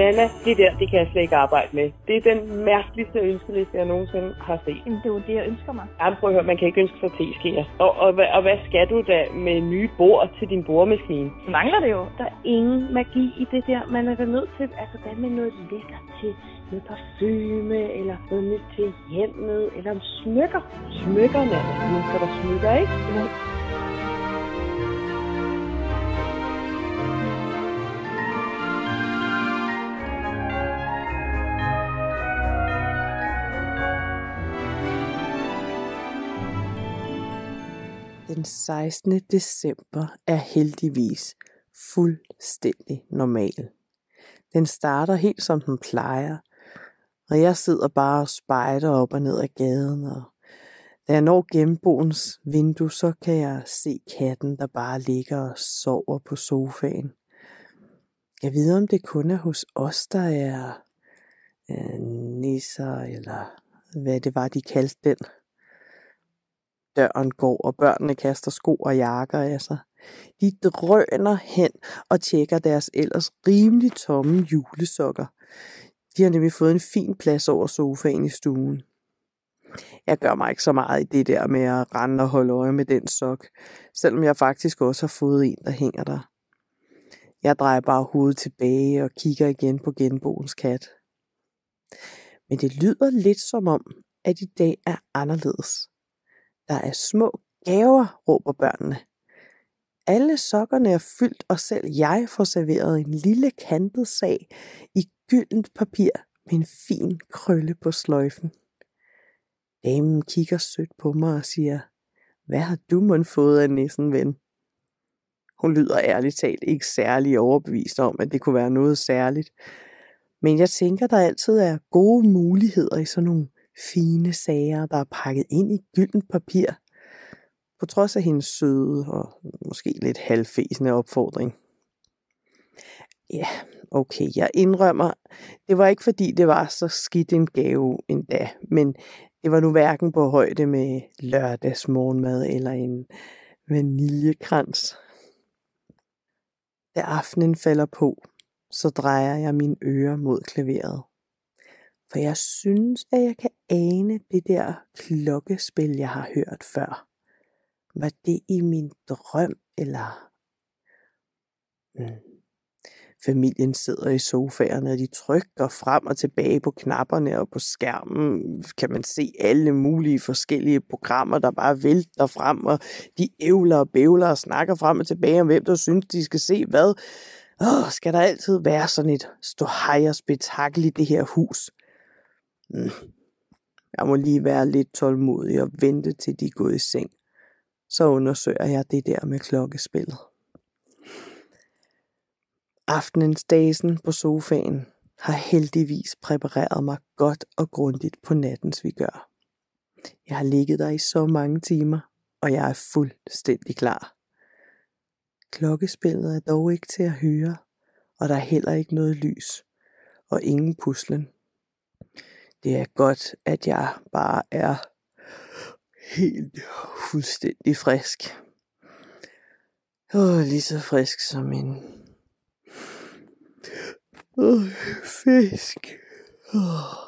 Nana, det der, det kan jeg slet ikke arbejde med. Det er den mærkeligste ønskeliste, jeg nogensinde har set. Jamen, det er jo det, jeg ønsker mig. Jamen, prøv at høre, man kan ikke ønske sig teskeer. Og, og, og, og hvad skal du da med nye bord til din bordmaskine? Så mangler det jo. Der er ingen magi i det der. Man er da nødt til, altså hvad med noget lækker til noget parfume, eller noget nyt til hjemmet, eller om smykker. Smykker, Nana. Nu skal der smykker, ikke? Den 16. december er heldigvis fuldstændig normal. Den starter helt som den plejer, og jeg sidder bare og spejder op og ned ad gaden, og da jeg når genboens vindue, så kan jeg se katten, der bare ligger og sover på sofaen. Jeg ved, om det kun er hos os, der er øh, nisser, eller hvad det var, de kaldte den. Døren går, og børnene kaster sko og jakker af sig. De drøner hen og tjekker deres ellers rimelig tomme julesokker. De har nemlig fået en fin plads over sofaen i stuen. Jeg gør mig ikke så meget i det der med at rende og holde øje med den sok, selvom jeg faktisk også har fået en, der hænger der. Jeg drejer bare hovedet tilbage og kigger igen på genboens kat. Men det lyder lidt som om, at i dag er anderledes. Der er små gaver, råber børnene. Alle sokkerne er fyldt, og selv jeg får serveret en lille kantet sag i gyldent papir med en fin krølle på sløjfen. Damen kigger sødt på mig og siger, hvad har du mon fået af nissen, ven? Hun lyder ærligt talt ikke særlig overbevist om, at det kunne være noget særligt. Men jeg tænker, der altid er gode muligheder i sådan nogle fine sager, der er pakket ind i gyldent papir, på trods af hendes søde og måske lidt halvfæsende opfordring. Ja, okay, jeg indrømmer, det var ikke fordi, det var så skidt en gave endda, men det var nu hverken på højde med lørdagsmorgenmad eller en vaniljekrans. Da aftenen falder på, så drejer jeg mine ører mod klaveret. For jeg synes, at jeg kan ane det der klokkespil, jeg har hørt før. Var det i min drøm, eller... Mm. Familien sidder i sofaerne, og de trykker frem og tilbage på knapperne, og på skærmen kan man se alle mulige forskellige programmer, der bare vælter frem, og de ævler og bævler og snakker frem og tilbage om, hvem der synes, de skal se hvad. Åh, skal der altid være sådan et ståhej og spektakel i det her hus? Øh, jeg må lige være lidt tålmodig og vente til de er gået i seng. Så undersøger jeg det der med klokkespillet. Aftenens dagen på sofaen har heldigvis præpareret mig godt og grundigt på nattens vi gør. Jeg har ligget der i så mange timer, og jeg er fuldstændig klar. Klokkespillet er dog ikke til at høre, og der er heller ikke noget lys, og ingen puslen. Det er godt, at jeg bare er helt fuldstændig frisk. Åh, lige så frisk som en åh, fisk. Åh.